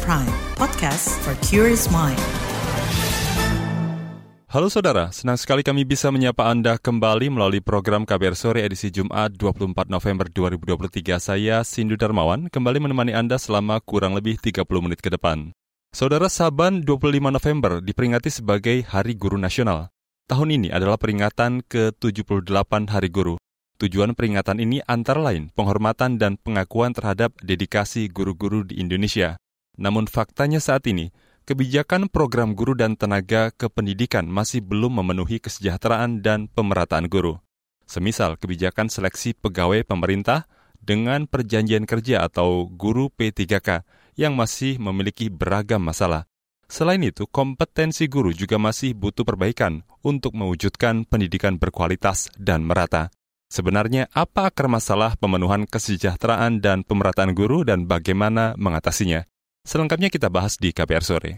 Prime, podcast for curious mind. Halo saudara, senang sekali kami bisa menyapa Anda kembali melalui program KBR Sore edisi Jumat 24 November 2023. Saya Sindu Darmawan kembali menemani Anda selama kurang lebih 30 menit ke depan. Saudara Saban 25 November diperingati sebagai Hari Guru Nasional. Tahun ini adalah peringatan ke-78 Hari Guru. Tujuan peringatan ini antara lain penghormatan dan pengakuan terhadap dedikasi guru-guru di Indonesia. Namun faktanya saat ini, kebijakan program guru dan tenaga kependidikan masih belum memenuhi kesejahteraan dan pemerataan guru. Semisal kebijakan seleksi pegawai pemerintah dengan perjanjian kerja atau guru P3K yang masih memiliki beragam masalah. Selain itu, kompetensi guru juga masih butuh perbaikan untuk mewujudkan pendidikan berkualitas dan merata. Sebenarnya, apa akar masalah pemenuhan kesejahteraan dan pemerataan guru dan bagaimana mengatasinya? Selengkapnya kita bahas di KPR Sore.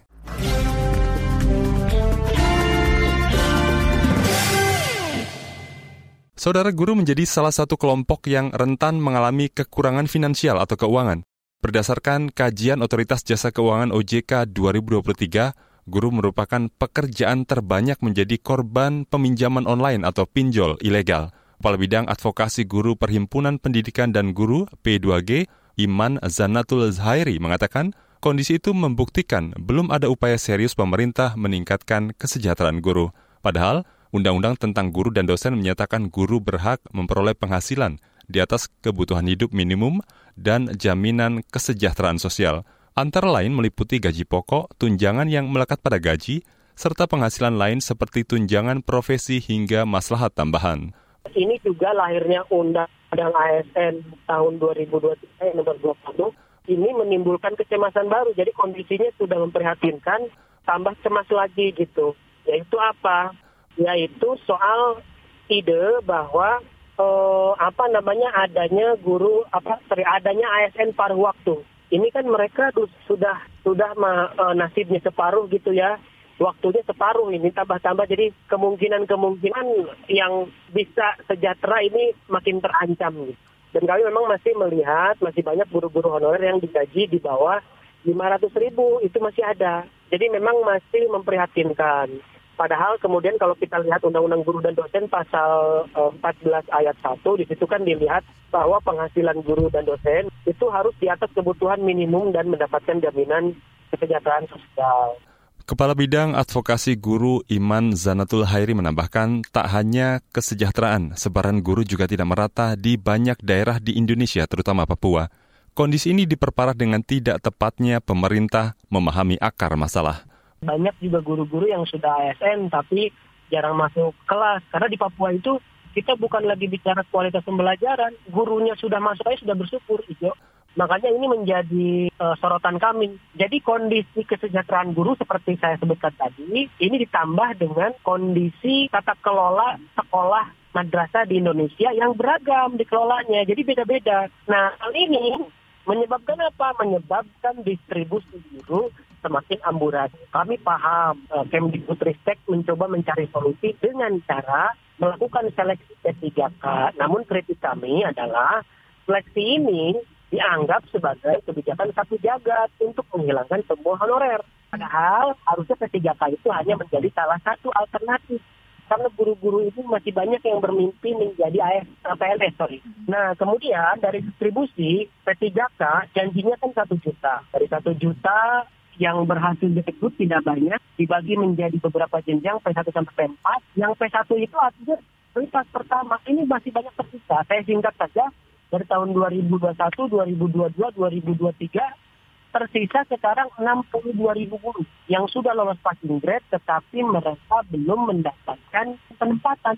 Saudara guru menjadi salah satu kelompok yang rentan mengalami kekurangan finansial atau keuangan. Berdasarkan kajian Otoritas Jasa Keuangan OJK 2023, guru merupakan pekerjaan terbanyak menjadi korban peminjaman online atau pinjol ilegal. Kepala Bidang Advokasi Guru Perhimpunan Pendidikan dan Guru P2G, Iman Zanatul Zhairi mengatakan, Kondisi itu membuktikan belum ada upaya serius pemerintah meningkatkan kesejahteraan guru. Padahal, Undang-Undang tentang guru dan dosen menyatakan guru berhak memperoleh penghasilan di atas kebutuhan hidup minimum dan jaminan kesejahteraan sosial, antara lain meliputi gaji pokok, tunjangan yang melekat pada gaji, serta penghasilan lain seperti tunjangan profesi hingga maslahat tambahan. Ini juga lahirnya Undang-Undang ASN tahun 2023 nomor 20 ini menimbulkan kecemasan baru. Jadi kondisinya sudah memprihatinkan, tambah cemas lagi gitu. Yaitu apa? Yaitu soal ide bahwa eh, apa namanya adanya guru apa adanya ASN paruh waktu. Ini kan mereka sudah sudah ma, eh, nasibnya separuh gitu ya. Waktunya separuh ini tambah-tambah jadi kemungkinan-kemungkinan yang bisa sejahtera ini makin terancam gitu. Dan kami memang masih melihat masih banyak guru-guru honorer yang digaji di bawah 500 ribu itu masih ada. Jadi memang masih memprihatinkan. Padahal kemudian kalau kita lihat Undang-Undang Guru dan Dosen pasal 14 eh, ayat 1, di situ kan dilihat bahwa penghasilan guru dan dosen itu harus di atas kebutuhan minimum dan mendapatkan jaminan kesejahteraan sosial. Kepala Bidang Advokasi Guru Iman Zanatul Hairi menambahkan tak hanya kesejahteraan, sebaran guru juga tidak merata di banyak daerah di Indonesia, terutama Papua. Kondisi ini diperparah dengan tidak tepatnya pemerintah memahami akar masalah. Banyak juga guru-guru yang sudah ASN tapi jarang masuk kelas. Karena di Papua itu kita bukan lagi bicara kualitas pembelajaran, gurunya sudah masuk aja sudah bersyukur, Ijo. Makanya ini menjadi uh, sorotan kami. Jadi kondisi kesejahteraan guru seperti saya sebutkan tadi, ini ditambah dengan kondisi tata kelola sekolah madrasah di Indonesia yang beragam dikelolanya. Jadi beda-beda. Nah, hal ini menyebabkan apa? Menyebabkan distribusi guru semakin amburadul. Kami paham uh, Kemdikbudristek mencoba mencari solusi dengan cara melakukan seleksi P3K. Namun kritik kami adalah seleksi ini dianggap sebagai kebijakan satu jagat untuk menghilangkan semua honorer. Padahal harusnya P3K itu hanya menjadi salah satu alternatif. Karena guru-guru itu masih banyak yang bermimpi menjadi AS, PNS, sorry. Nah, kemudian dari distribusi P3K janjinya kan satu juta. Dari satu juta yang berhasil direkrut tidak banyak, dibagi menjadi beberapa jenjang P1 sampai P4. Yang P1 itu artinya prioritas pertama. Ini masih banyak tersisa. Saya singkat saja, dari tahun 2021, 2022, 2023 tersisa sekarang 62 ribu guru yang sudah lolos passing grade tetapi mereka belum mendapatkan penempatan.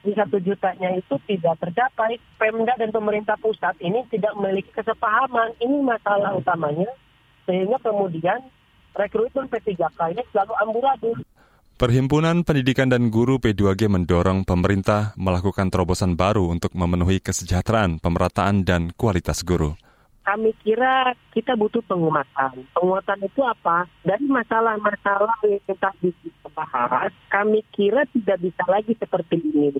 Di satu jutanya itu tidak tercapai. Pemda dan pemerintah pusat ini tidak memiliki kesepahaman. Ini masalah utamanya. Sehingga kemudian rekrutmen P3K ini selalu amburadul. Perhimpunan Pendidikan dan Guru P2G mendorong pemerintah melakukan terobosan baru untuk memenuhi kesejahteraan, pemerataan, dan kualitas guru. Kami kira kita butuh penguatan. Penguatan itu apa? Dari masalah-masalah yang kita bisa bahas, kami kira tidak bisa lagi seperti ini.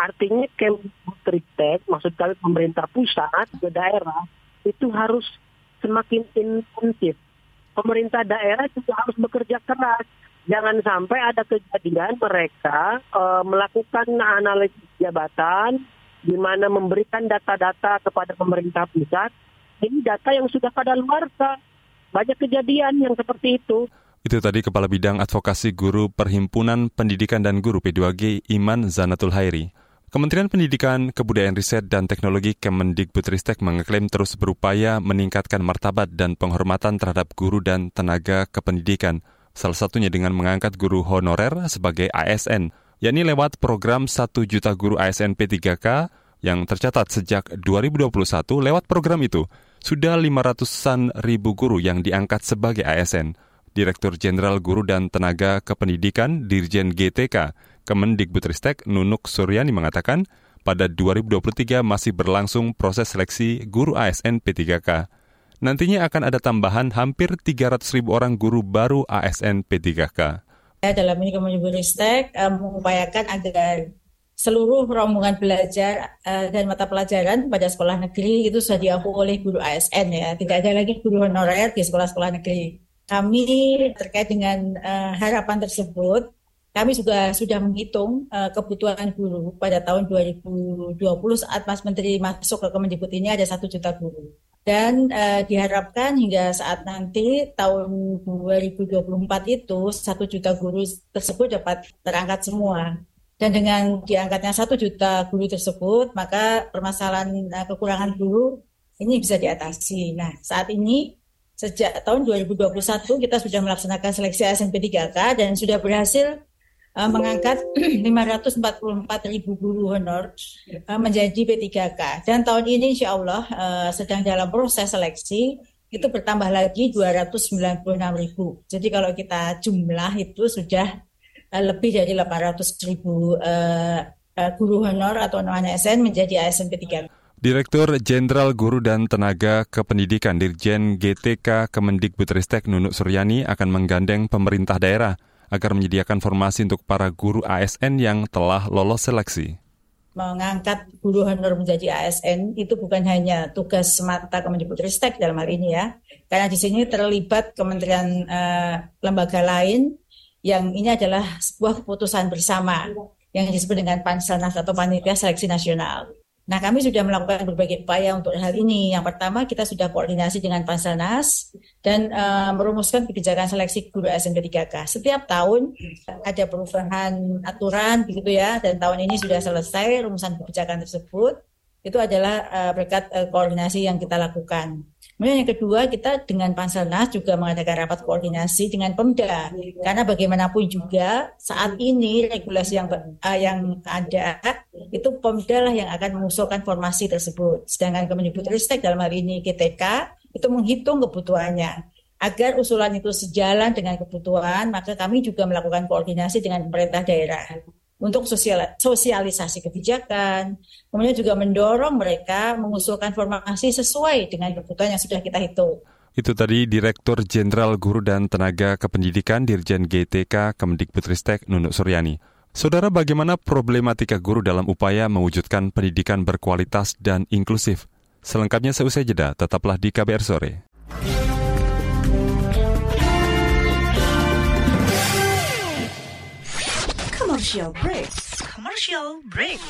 Artinya Kemdikbudristek, maksud kami pemerintah pusat ke daerah, itu harus semakin intensif pemerintah daerah juga harus bekerja keras. Jangan sampai ada kejadian mereka uh, melakukan analisis jabatan di mana memberikan data-data kepada pemerintah pusat. Ini data yang sudah pada luar Banyak kejadian yang seperti itu. Itu tadi Kepala Bidang Advokasi Guru Perhimpunan Pendidikan dan Guru P2G Iman Zanatul Hairi. Kementerian Pendidikan, Kebudayaan Riset, dan Teknologi Kemendikbudristek mengeklaim terus berupaya meningkatkan martabat dan penghormatan terhadap guru dan tenaga kependidikan, salah satunya dengan mengangkat guru honorer sebagai ASN, yakni lewat program 1 juta guru ASN P3K yang tercatat sejak 2021 lewat program itu, sudah 500-an ribu guru yang diangkat sebagai ASN. Direktur Jenderal Guru dan Tenaga Kependidikan Dirjen GTK Kemendikbudristek Nunuk Suryani mengatakan, pada 2023 masih berlangsung proses seleksi guru ASN P3K. Nantinya akan ada tambahan hampir 300 ribu orang guru baru ASN P3K. Dalam ini Kemendikbudristek uh, mengupayakan agar seluruh rombongan belajar uh, dan mata pelajaran pada sekolah negeri itu sudah diampu oleh guru ASN ya. Tidak ada lagi guru honorer di sekolah-sekolah negeri. Kami terkait dengan uh, harapan tersebut kami juga sudah menghitung uh, kebutuhan guru pada tahun 2020 saat Mas Menteri masuk ke Kemendikbud ini ada satu juta guru. Dan uh, diharapkan hingga saat nanti tahun 2024 itu satu juta guru tersebut dapat terangkat semua. Dan dengan diangkatnya satu juta guru tersebut, maka permasalahan uh, kekurangan guru ini bisa diatasi. Nah, saat ini sejak tahun 2021 kita sudah melaksanakan seleksi SMP 3K dan sudah berhasil uh, mengangkat 544 ribu guru honor uh, menjadi P3K. Dan tahun ini insya Allah uh, sedang dalam proses seleksi itu bertambah lagi 296 ribu. Jadi kalau kita jumlah itu sudah uh, lebih dari 800 ribu uh, uh, guru honor atau non ASN menjadi ASN P3K. Direktur Jenderal Guru dan Tenaga Kependidikan Dirjen GTK Kemendikbudristek Nunuk Suryani akan menggandeng pemerintah daerah agar menyediakan formasi untuk para guru ASN yang telah lolos seleksi. Mengangkat guru honor menjadi ASN itu bukan hanya tugas semata Kemendikbudristek dalam hal ini ya, karena di sini terlibat kementerian uh, lembaga lain yang ini adalah sebuah keputusan bersama yang disebut dengan Panselnas atau Panitia Seleksi Nasional. Nah, kami sudah melakukan berbagai upaya untuk hal ini. Yang pertama, kita sudah koordinasi dengan Panselnas dan uh, merumuskan kebijakan seleksi guru SMK 3K. Setiap tahun ada perubahan aturan begitu ya, dan tahun ini sudah selesai rumusan kebijakan tersebut. Itu adalah uh, berkat uh, koordinasi yang kita lakukan. Kemudian yang kedua, kita dengan Panselnas juga mengadakan rapat koordinasi dengan Pemda. Karena bagaimanapun juga saat ini regulasi yang uh, yang ada itu Pemda lah yang akan mengusulkan formasi tersebut. Sedangkan Kemendikbudristek dalam hal ini GTK itu menghitung kebutuhannya. Agar usulan itu sejalan dengan kebutuhan, maka kami juga melakukan koordinasi dengan pemerintah daerah untuk sosial, sosialisasi kebijakan, kemudian juga mendorong mereka mengusulkan formasi sesuai dengan kebutuhan yang sudah kita hitung. Itu tadi Direktur Jenderal Guru dan Tenaga Kependidikan Dirjen GTK Kemendikbudristek Nunuk Suryani. Saudara, bagaimana problematika guru dalam upaya mewujudkan pendidikan berkualitas dan inklusif? Selengkapnya seusai jeda, tetaplah di KBR Sore. Commercial break. Commercial break.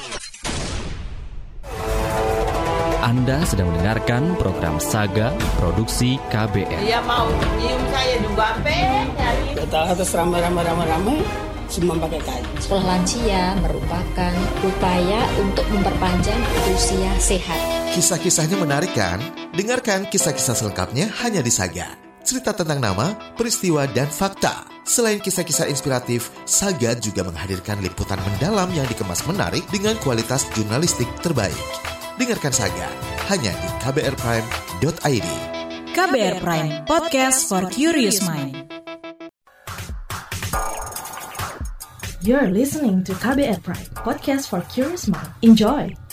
Anda sedang mendengarkan program Saga Produksi KBR. Dia mau nyium saya juga, pe, nyari. Atas ramai-ramai-ramai-ramai, semua pakai kain. Sekolah lansia merupakan upaya untuk memperpanjang usia sehat. Kisah-kisahnya menarik kan? Dengarkan kisah-kisah selengkapnya hanya di Saga. Cerita tentang nama, peristiwa, dan fakta Selain kisah-kisah inspiratif, Saga juga menghadirkan liputan mendalam yang dikemas menarik dengan kualitas jurnalistik terbaik. Dengarkan Saga hanya di kbrprime.id. KBR Prime, podcast for curious mind. You're listening to KBR Prime, podcast for curious mind. Enjoy!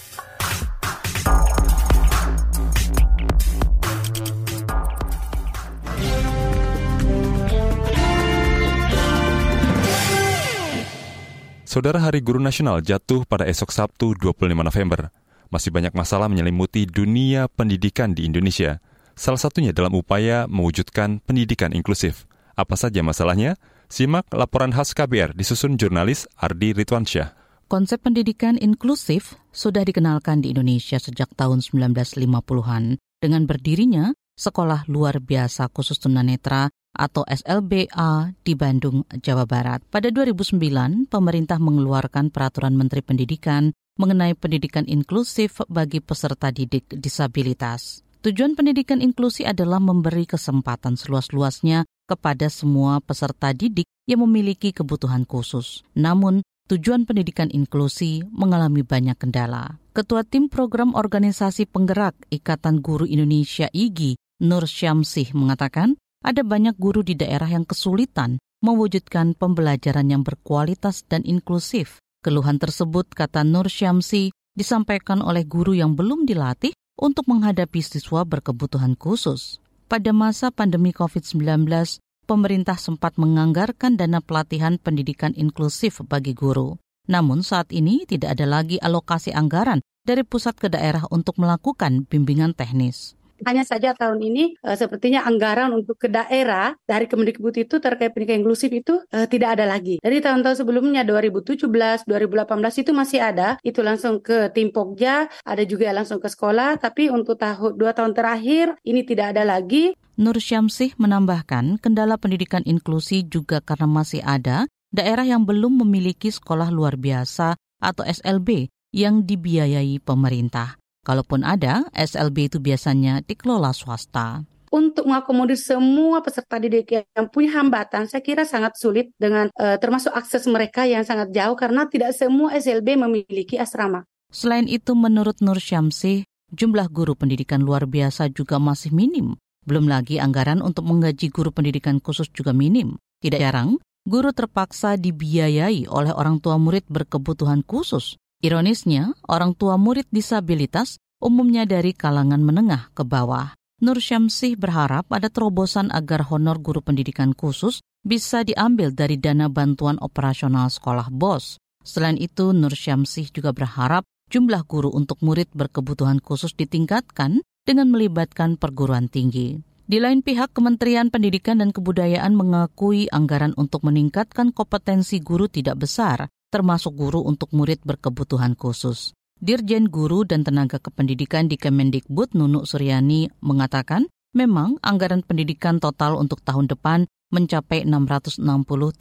Saudara Hari Guru Nasional jatuh pada esok Sabtu 25 November. Masih banyak masalah menyelimuti dunia pendidikan di Indonesia. salah satunya dalam upaya mewujudkan pendidikan inklusif. Apa saja masalahnya? Simak laporan khas KBR disusun jurnalis Ardi Ritwansyah. Konsep pendidikan inklusif sudah dikenalkan di Indonesia sejak tahun 1950-an dengan berdirinya Sekolah Luar Biasa Khusus Tunanetra atau SLBA di Bandung, Jawa Barat. Pada 2009, pemerintah mengeluarkan peraturan Menteri Pendidikan mengenai pendidikan inklusif bagi peserta didik disabilitas. Tujuan pendidikan inklusi adalah memberi kesempatan seluas-luasnya kepada semua peserta didik yang memiliki kebutuhan khusus. Namun, tujuan pendidikan inklusi mengalami banyak kendala. Ketua Tim Program Organisasi Penggerak Ikatan Guru Indonesia IGI, Nur Syamsih mengatakan, ada banyak guru di daerah yang kesulitan mewujudkan pembelajaran yang berkualitas dan inklusif. Keluhan tersebut, kata Nur Syamsi, disampaikan oleh guru yang belum dilatih untuk menghadapi siswa berkebutuhan khusus. Pada masa pandemi COVID-19, pemerintah sempat menganggarkan dana pelatihan pendidikan inklusif bagi guru. Namun saat ini tidak ada lagi alokasi anggaran dari pusat ke daerah untuk melakukan bimbingan teknis. Hanya saja tahun ini uh, sepertinya anggaran untuk ke daerah dari Kemendikbud itu terkait pendidikan inklusif itu uh, tidak ada lagi. Dari tahun-tahun sebelumnya 2017, 2018 itu masih ada, itu langsung ke tim Pokja, ada juga langsung ke sekolah, tapi untuk tahun dua tahun terakhir ini tidak ada lagi. Nur Syamsih menambahkan kendala pendidikan inklusi juga karena masih ada daerah yang belum memiliki sekolah luar biasa atau SLB yang dibiayai pemerintah. Kalaupun ada, SLB itu biasanya dikelola swasta untuk mengakomodir semua peserta didik yang punya hambatan, saya kira sangat sulit dengan uh, termasuk akses mereka yang sangat jauh karena tidak semua SLB memiliki asrama. Selain itu, menurut Nur Syamsi, jumlah guru pendidikan luar biasa juga masih minim. Belum lagi anggaran untuk menggaji guru pendidikan khusus juga minim. Tidak jarang, guru terpaksa dibiayai oleh orang tua murid berkebutuhan khusus Ironisnya, orang tua murid disabilitas umumnya dari kalangan menengah ke bawah. Nur Syamsih berharap ada terobosan agar honor guru pendidikan khusus bisa diambil dari dana bantuan operasional sekolah BOS. Selain itu, Nur Syamsih juga berharap jumlah guru untuk murid berkebutuhan khusus ditingkatkan dengan melibatkan perguruan tinggi. Di lain pihak, Kementerian Pendidikan dan Kebudayaan mengakui anggaran untuk meningkatkan kompetensi guru tidak besar termasuk guru untuk murid berkebutuhan khusus. Dirjen Guru dan Tenaga Kependidikan di Kemendikbud Nunuk Suryani mengatakan, memang anggaran pendidikan total untuk tahun depan mencapai 660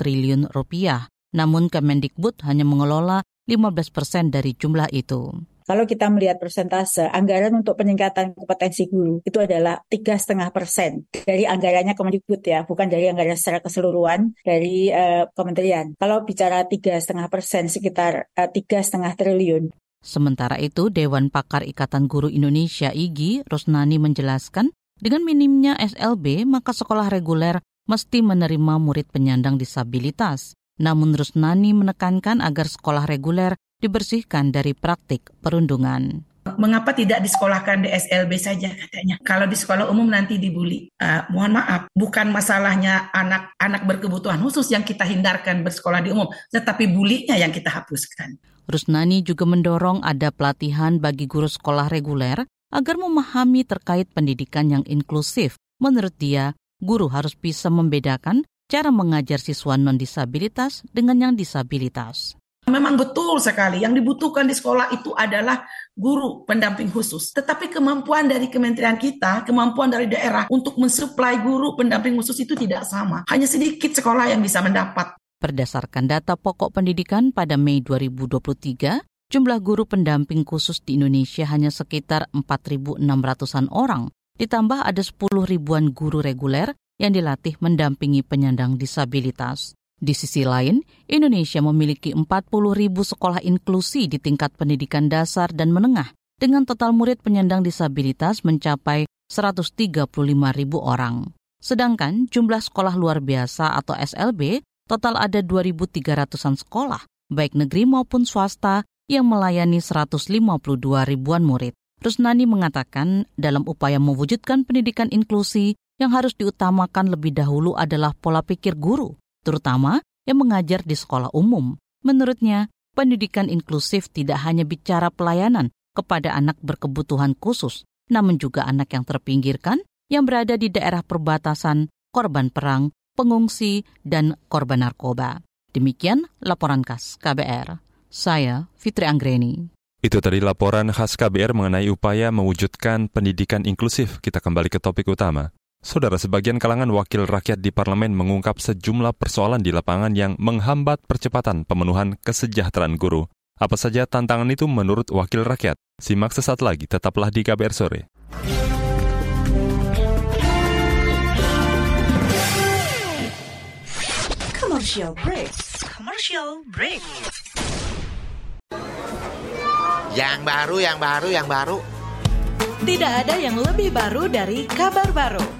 triliun rupiah. Namun Kemendikbud hanya mengelola 15 persen dari jumlah itu. Kalau kita melihat persentase anggaran untuk peningkatan kompetensi guru itu adalah tiga setengah persen dari anggarannya Kemendikbud ya, bukan dari anggaran secara keseluruhan dari uh, kementerian. Kalau bicara tiga setengah persen sekitar eh, tiga setengah triliun. Sementara itu, Dewan Pakar Ikatan Guru Indonesia (IGI) Rusnani menjelaskan, dengan minimnya SLB maka sekolah reguler mesti menerima murid penyandang disabilitas. Namun Rusnani menekankan agar sekolah reguler dibersihkan dari praktik perundungan. Mengapa tidak disekolahkan di SLB saja katanya? Kalau di sekolah umum nanti dibully. Uh, mohon maaf, bukan masalahnya anak-anak berkebutuhan khusus yang kita hindarkan bersekolah di umum, tetapi bulinya yang kita hapuskan. Rusnani juga mendorong ada pelatihan bagi guru sekolah reguler agar memahami terkait pendidikan yang inklusif. Menurut dia, guru harus bisa membedakan cara mengajar siswa non-disabilitas dengan yang disabilitas. Memang betul sekali, yang dibutuhkan di sekolah itu adalah guru pendamping khusus. Tetapi kemampuan dari kementerian kita, kemampuan dari daerah untuk mensuplai guru pendamping khusus itu tidak sama. Hanya sedikit sekolah yang bisa mendapat. Berdasarkan data pokok pendidikan pada Mei 2023, jumlah guru pendamping khusus di Indonesia hanya sekitar 4.600-an orang. Ditambah ada 10 ribuan guru reguler yang dilatih mendampingi penyandang disabilitas. Di sisi lain, Indonesia memiliki 40 ribu sekolah inklusi di tingkat pendidikan dasar dan menengah, dengan total murid penyandang disabilitas mencapai 135 ribu orang. Sedangkan jumlah sekolah luar biasa atau SLB total ada 2.300-an sekolah, baik negeri maupun swasta, yang melayani 152 ribuan murid. Rusnani mengatakan dalam upaya mewujudkan pendidikan inklusi yang harus diutamakan lebih dahulu adalah pola pikir guru terutama yang mengajar di sekolah umum. Menurutnya, pendidikan inklusif tidak hanya bicara pelayanan kepada anak berkebutuhan khusus, namun juga anak yang terpinggirkan yang berada di daerah perbatasan, korban perang, pengungsi, dan korban narkoba. Demikian laporan khas KBR. Saya Fitri Anggreni. Itu tadi laporan khas KBR mengenai upaya mewujudkan pendidikan inklusif. Kita kembali ke topik utama. Saudara, sebagian kalangan wakil rakyat di parlemen mengungkap sejumlah persoalan di lapangan yang menghambat percepatan pemenuhan kesejahteraan guru. Apa saja tantangan itu menurut wakil rakyat? Simak sesaat lagi, tetaplah di KBR Sore. Commercial break. Commercial break. Yang baru, yang baru, yang baru. Tidak ada yang lebih baru dari kabar baru.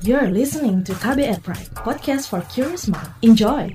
You're listening to KBR Pride, podcast for curious mind. Enjoy!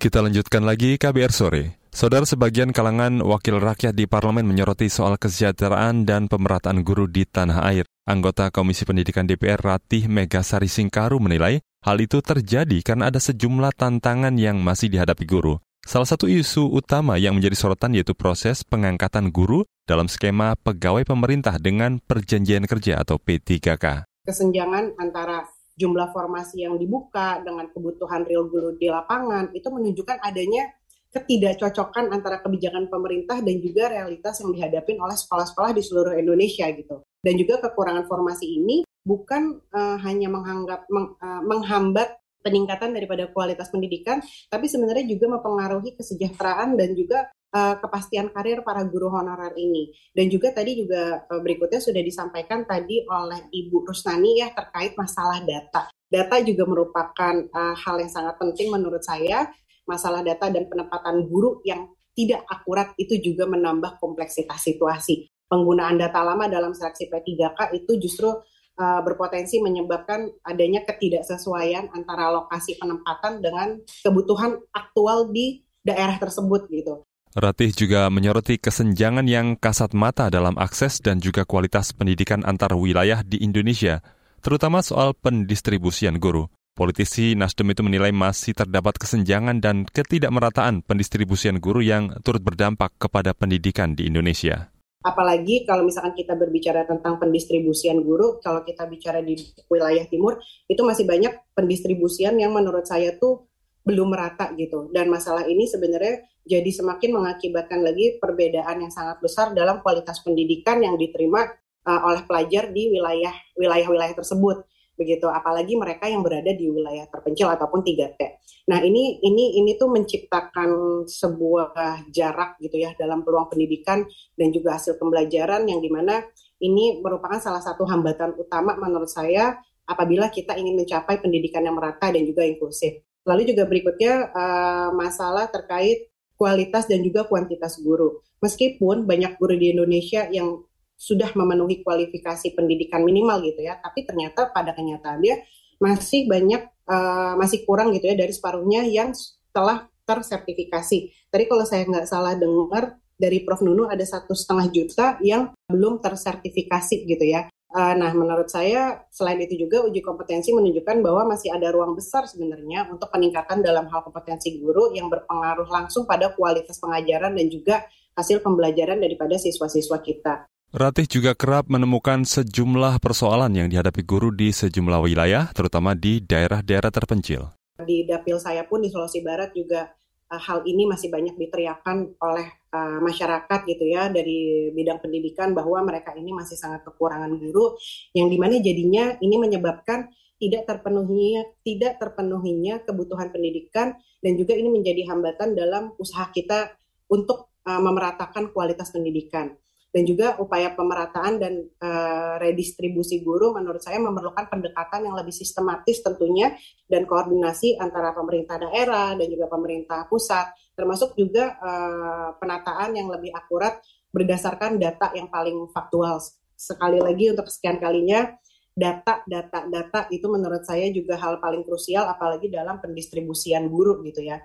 Kita lanjutkan lagi KBR sore. Saudara sebagian kalangan wakil rakyat di parlemen menyoroti soal kesejahteraan dan pemerataan guru di tanah air. Anggota Komisi Pendidikan DPR Ratih Megasari Singkaru menilai Hal itu terjadi karena ada sejumlah tantangan yang masih dihadapi guru. Salah satu isu utama yang menjadi sorotan yaitu proses pengangkatan guru dalam skema pegawai pemerintah dengan perjanjian kerja atau P3K. Kesenjangan antara jumlah formasi yang dibuka dengan kebutuhan real guru di lapangan itu menunjukkan adanya ketidakcocokan antara kebijakan pemerintah dan juga realitas yang dihadapi oleh sekolah-sekolah di seluruh Indonesia gitu. Dan juga kekurangan formasi ini bukan uh, hanya menghanggap, meng, uh, menghambat peningkatan daripada kualitas pendidikan, tapi sebenarnya juga mempengaruhi kesejahteraan dan juga uh, kepastian karir para guru honorer ini. Dan juga tadi juga uh, berikutnya sudah disampaikan tadi oleh Ibu Rusnani ya terkait masalah data. Data juga merupakan uh, hal yang sangat penting menurut saya. Masalah data dan penempatan guru yang tidak akurat itu juga menambah kompleksitas situasi. Penggunaan data lama dalam seleksi P3K itu justru uh, berpotensi menyebabkan adanya ketidaksesuaian antara lokasi penempatan dengan kebutuhan aktual di daerah tersebut gitu. Ratih juga menyoroti kesenjangan yang kasat mata dalam akses dan juga kualitas pendidikan antar wilayah di Indonesia, terutama soal pendistribusian guru. Politisi Nasdem itu menilai masih terdapat kesenjangan dan ketidakmerataan pendistribusian guru yang turut berdampak kepada pendidikan di Indonesia. Apalagi kalau misalkan kita berbicara tentang pendistribusian guru, kalau kita bicara di wilayah timur, itu masih banyak pendistribusian yang menurut saya tuh belum merata gitu. Dan masalah ini sebenarnya jadi semakin mengakibatkan lagi perbedaan yang sangat besar dalam kualitas pendidikan yang diterima uh, oleh pelajar di wilayah wilayah-wilayah tersebut begitu apalagi mereka yang berada di wilayah terpencil ataupun 3T. Nah, ini ini ini tuh menciptakan sebuah jarak gitu ya dalam peluang pendidikan dan juga hasil pembelajaran yang di mana ini merupakan salah satu hambatan utama menurut saya apabila kita ingin mencapai pendidikan yang merata dan juga inklusif. Lalu juga berikutnya uh, masalah terkait kualitas dan juga kuantitas guru. Meskipun banyak guru di Indonesia yang sudah memenuhi kualifikasi pendidikan minimal gitu ya, tapi ternyata pada kenyataannya masih banyak uh, masih kurang gitu ya dari separuhnya yang telah tersertifikasi. Tadi kalau saya nggak salah dengar dari Prof Nunu ada satu setengah juta yang belum tersertifikasi gitu ya. Uh, nah, menurut saya selain itu juga uji kompetensi menunjukkan bahwa masih ada ruang besar sebenarnya untuk peningkatan dalam hal kompetensi guru yang berpengaruh langsung pada kualitas pengajaran dan juga hasil pembelajaran daripada siswa-siswa kita. Ratih juga kerap menemukan sejumlah persoalan yang dihadapi guru di sejumlah wilayah, terutama di daerah-daerah terpencil. Di dapil saya pun di Sulawesi Barat juga uh, hal ini masih banyak diteriakan oleh uh, masyarakat gitu ya dari bidang pendidikan bahwa mereka ini masih sangat kekurangan guru, yang di mana jadinya ini menyebabkan tidak terpenuhinya tidak terpenuhinya kebutuhan pendidikan dan juga ini menjadi hambatan dalam usaha kita untuk uh, memeratakan kualitas pendidikan. Dan juga upaya pemerataan dan uh, redistribusi guru menurut saya memerlukan pendekatan yang lebih sistematis tentunya dan koordinasi antara pemerintah daerah dan juga pemerintah pusat termasuk juga uh, penataan yang lebih akurat berdasarkan data yang paling faktual. Sekali lagi untuk sekian kalinya data data data itu menurut saya juga hal paling krusial apalagi dalam pendistribusian guru gitu ya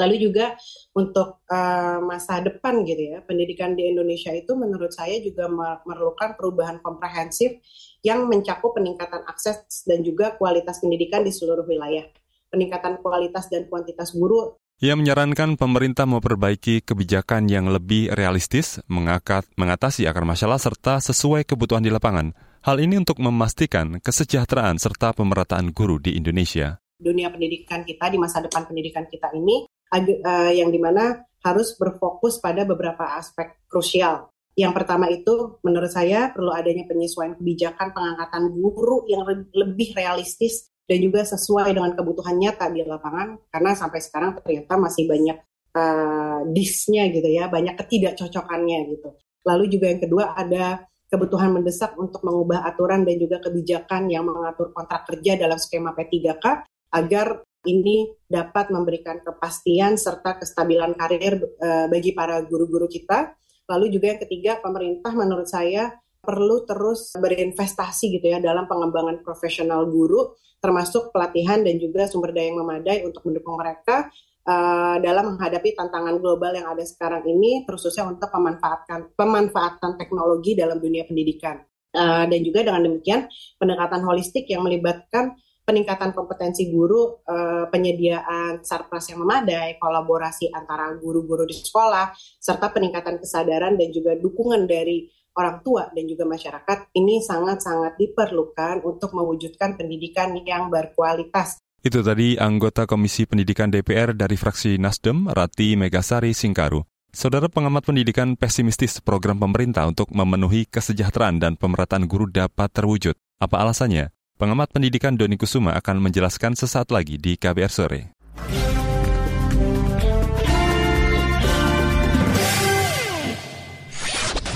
Lalu juga untuk uh, masa depan gitu ya, pendidikan di Indonesia itu menurut saya juga memerlukan perubahan komprehensif yang mencakup peningkatan akses dan juga kualitas pendidikan di seluruh wilayah. Peningkatan kualitas dan kuantitas guru ia menyarankan pemerintah memperbaiki kebijakan yang lebih realistis, mengakat, mengatasi akar masalah serta sesuai kebutuhan di lapangan. Hal ini untuk memastikan kesejahteraan serta pemerataan guru di Indonesia. Dunia pendidikan kita di masa depan pendidikan kita ini uh, yang di mana harus berfokus pada beberapa aspek krusial. Yang pertama itu menurut saya perlu adanya penyesuaian kebijakan pengangkatan guru yang lebih realistis dan juga sesuai dengan kebutuhan nyata di lapangan karena sampai sekarang ternyata masih banyak uh, disnya gitu ya, banyak ketidakcocokannya gitu. Lalu juga yang kedua ada kebutuhan mendesak untuk mengubah aturan dan juga kebijakan yang mengatur kontrak kerja dalam skema P3K agar ini dapat memberikan kepastian serta kestabilan karir uh, bagi para guru-guru kita. Lalu juga yang ketiga, pemerintah menurut saya perlu terus berinvestasi gitu ya dalam pengembangan profesional guru, termasuk pelatihan dan juga sumber daya yang memadai untuk mendukung mereka uh, dalam menghadapi tantangan global yang ada sekarang ini, khususnya untuk pemanfaatkan pemanfaatan teknologi dalam dunia pendidikan. Uh, dan juga dengan demikian pendekatan holistik yang melibatkan peningkatan kompetensi guru, eh, penyediaan sarpras yang memadai, kolaborasi antara guru-guru di sekolah, serta peningkatan kesadaran dan juga dukungan dari orang tua dan juga masyarakat ini sangat-sangat diperlukan untuk mewujudkan pendidikan yang berkualitas. Itu tadi anggota Komisi Pendidikan DPR dari fraksi Nasdem, Rati Megasari Singkaru. Saudara pengamat pendidikan pesimistis program pemerintah untuk memenuhi kesejahteraan dan pemerataan guru dapat terwujud. Apa alasannya? Pengamat pendidikan Doni Kusuma akan menjelaskan sesaat lagi di KBR Sore.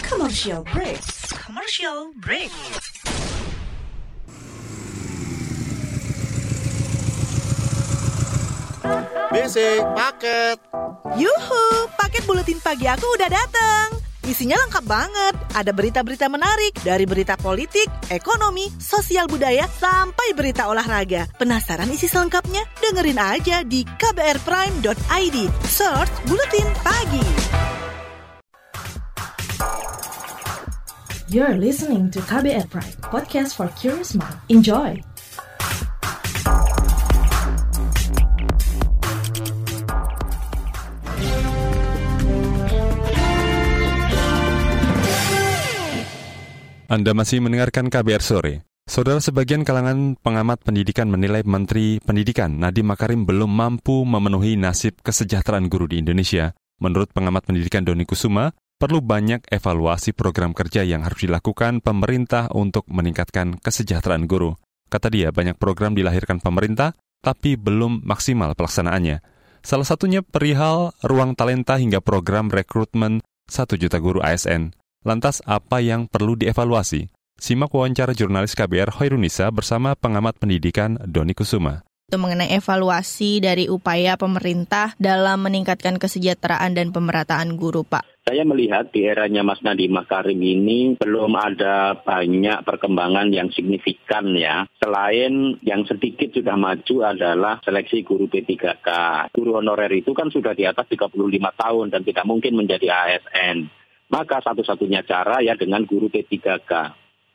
Commercial break. Commercial break. Basic paket. Yuhu, paket buletin pagi aku udah datang. Isinya lengkap banget. Ada berita-berita menarik dari berita politik, ekonomi, sosial budaya, sampai berita olahraga. Penasaran isi selengkapnya? Dengerin aja di kbrprime.id. Search Buletin Pagi. You're listening to KBR Prime, podcast for curious mind. Enjoy! Anda masih mendengarkan KBR Sore. Saudara sebagian kalangan pengamat pendidikan menilai Menteri Pendidikan Nadiem Makarim belum mampu memenuhi nasib kesejahteraan guru di Indonesia. Menurut pengamat pendidikan Doni Kusuma, perlu banyak evaluasi program kerja yang harus dilakukan pemerintah untuk meningkatkan kesejahteraan guru. Kata dia, banyak program dilahirkan pemerintah, tapi belum maksimal pelaksanaannya. Salah satunya perihal ruang talenta hingga program rekrutmen 1 juta guru ASN. Lantas apa yang perlu dievaluasi? Simak wawancara jurnalis KBR Hoirunisa bersama pengamat pendidikan Doni Kusuma itu mengenai evaluasi dari upaya pemerintah dalam meningkatkan kesejahteraan dan pemerataan guru, Pak. Saya melihat di eranya Mas Nadiem Makarim ini belum ada banyak perkembangan yang signifikan ya. Selain yang sedikit sudah maju adalah seleksi guru P3K. Guru honorer itu kan sudah di atas 35 tahun dan tidak mungkin menjadi ASN maka satu-satunya cara ya dengan guru P3K.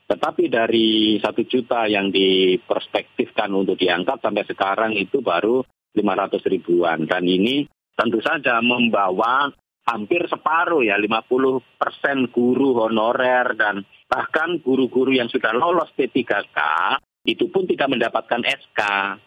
Tetapi dari satu juta yang diperspektifkan untuk diangkat sampai sekarang itu baru 500 ribuan. Dan ini tentu saja membawa hampir separuh ya, 50 persen guru honorer dan bahkan guru-guru yang sudah lolos P3K itu pun tidak mendapatkan SK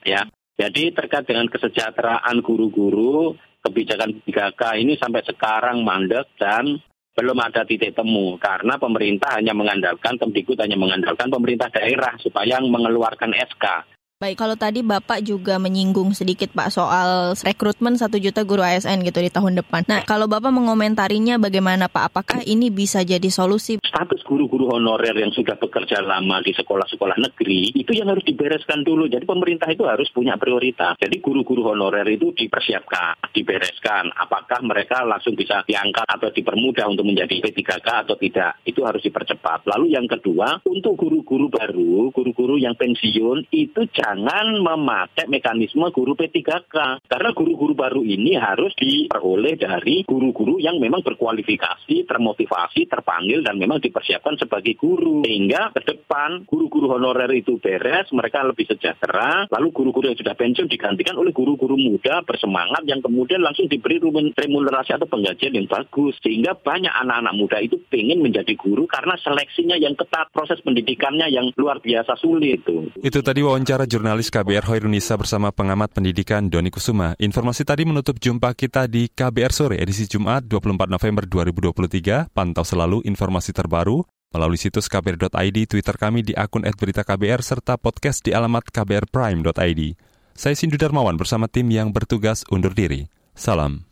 ya. Jadi terkait dengan kesejahteraan guru-guru, kebijakan P3K ini sampai sekarang mandek dan belum ada titik temu karena pemerintah hanya mengandalkan Kemdikbud hanya mengandalkan pemerintah daerah supaya mengeluarkan SK. Baik, kalau tadi Bapak juga menyinggung sedikit Pak soal rekrutmen 1 juta guru ASN gitu di tahun depan. Nah, kalau Bapak mengomentarinya bagaimana Pak? Apakah ini bisa jadi solusi? Status guru-guru honorer yang sudah bekerja lama di sekolah-sekolah negeri, itu yang harus dibereskan dulu. Jadi pemerintah itu harus punya prioritas. Jadi guru-guru honorer itu dipersiapkan, dibereskan. Apakah mereka langsung bisa diangkat atau dipermudah untuk menjadi P3K atau tidak? Itu harus dipercepat. Lalu yang kedua, untuk guru-guru baru, guru-guru yang pensiun, itu jangan jangan memakai mekanisme guru P3K. Karena guru-guru baru ini harus diperoleh dari guru-guru yang memang berkualifikasi, termotivasi, terpanggil, dan memang dipersiapkan sebagai guru. Sehingga ke depan guru-guru honorer itu beres, mereka lebih sejahtera, lalu guru-guru yang sudah pensiun digantikan oleh guru-guru muda bersemangat yang kemudian langsung diberi remunerasi atau penggajian yang bagus. Sehingga banyak anak-anak muda itu ingin menjadi guru karena seleksinya yang ketat, proses pendidikannya yang luar biasa sulit. Itu, itu tadi wawancara jurnalis KBR Hoirunisa bersama pengamat pendidikan Doni Kusuma. Informasi tadi menutup jumpa kita di KBR Sore edisi Jumat 24 November 2023. Pantau selalu informasi terbaru melalui situs kbr.id, Twitter kami di akun @beritaKBR serta podcast di alamat kbrprime.id. Saya Sindu Darmawan bersama tim yang bertugas undur diri. Salam.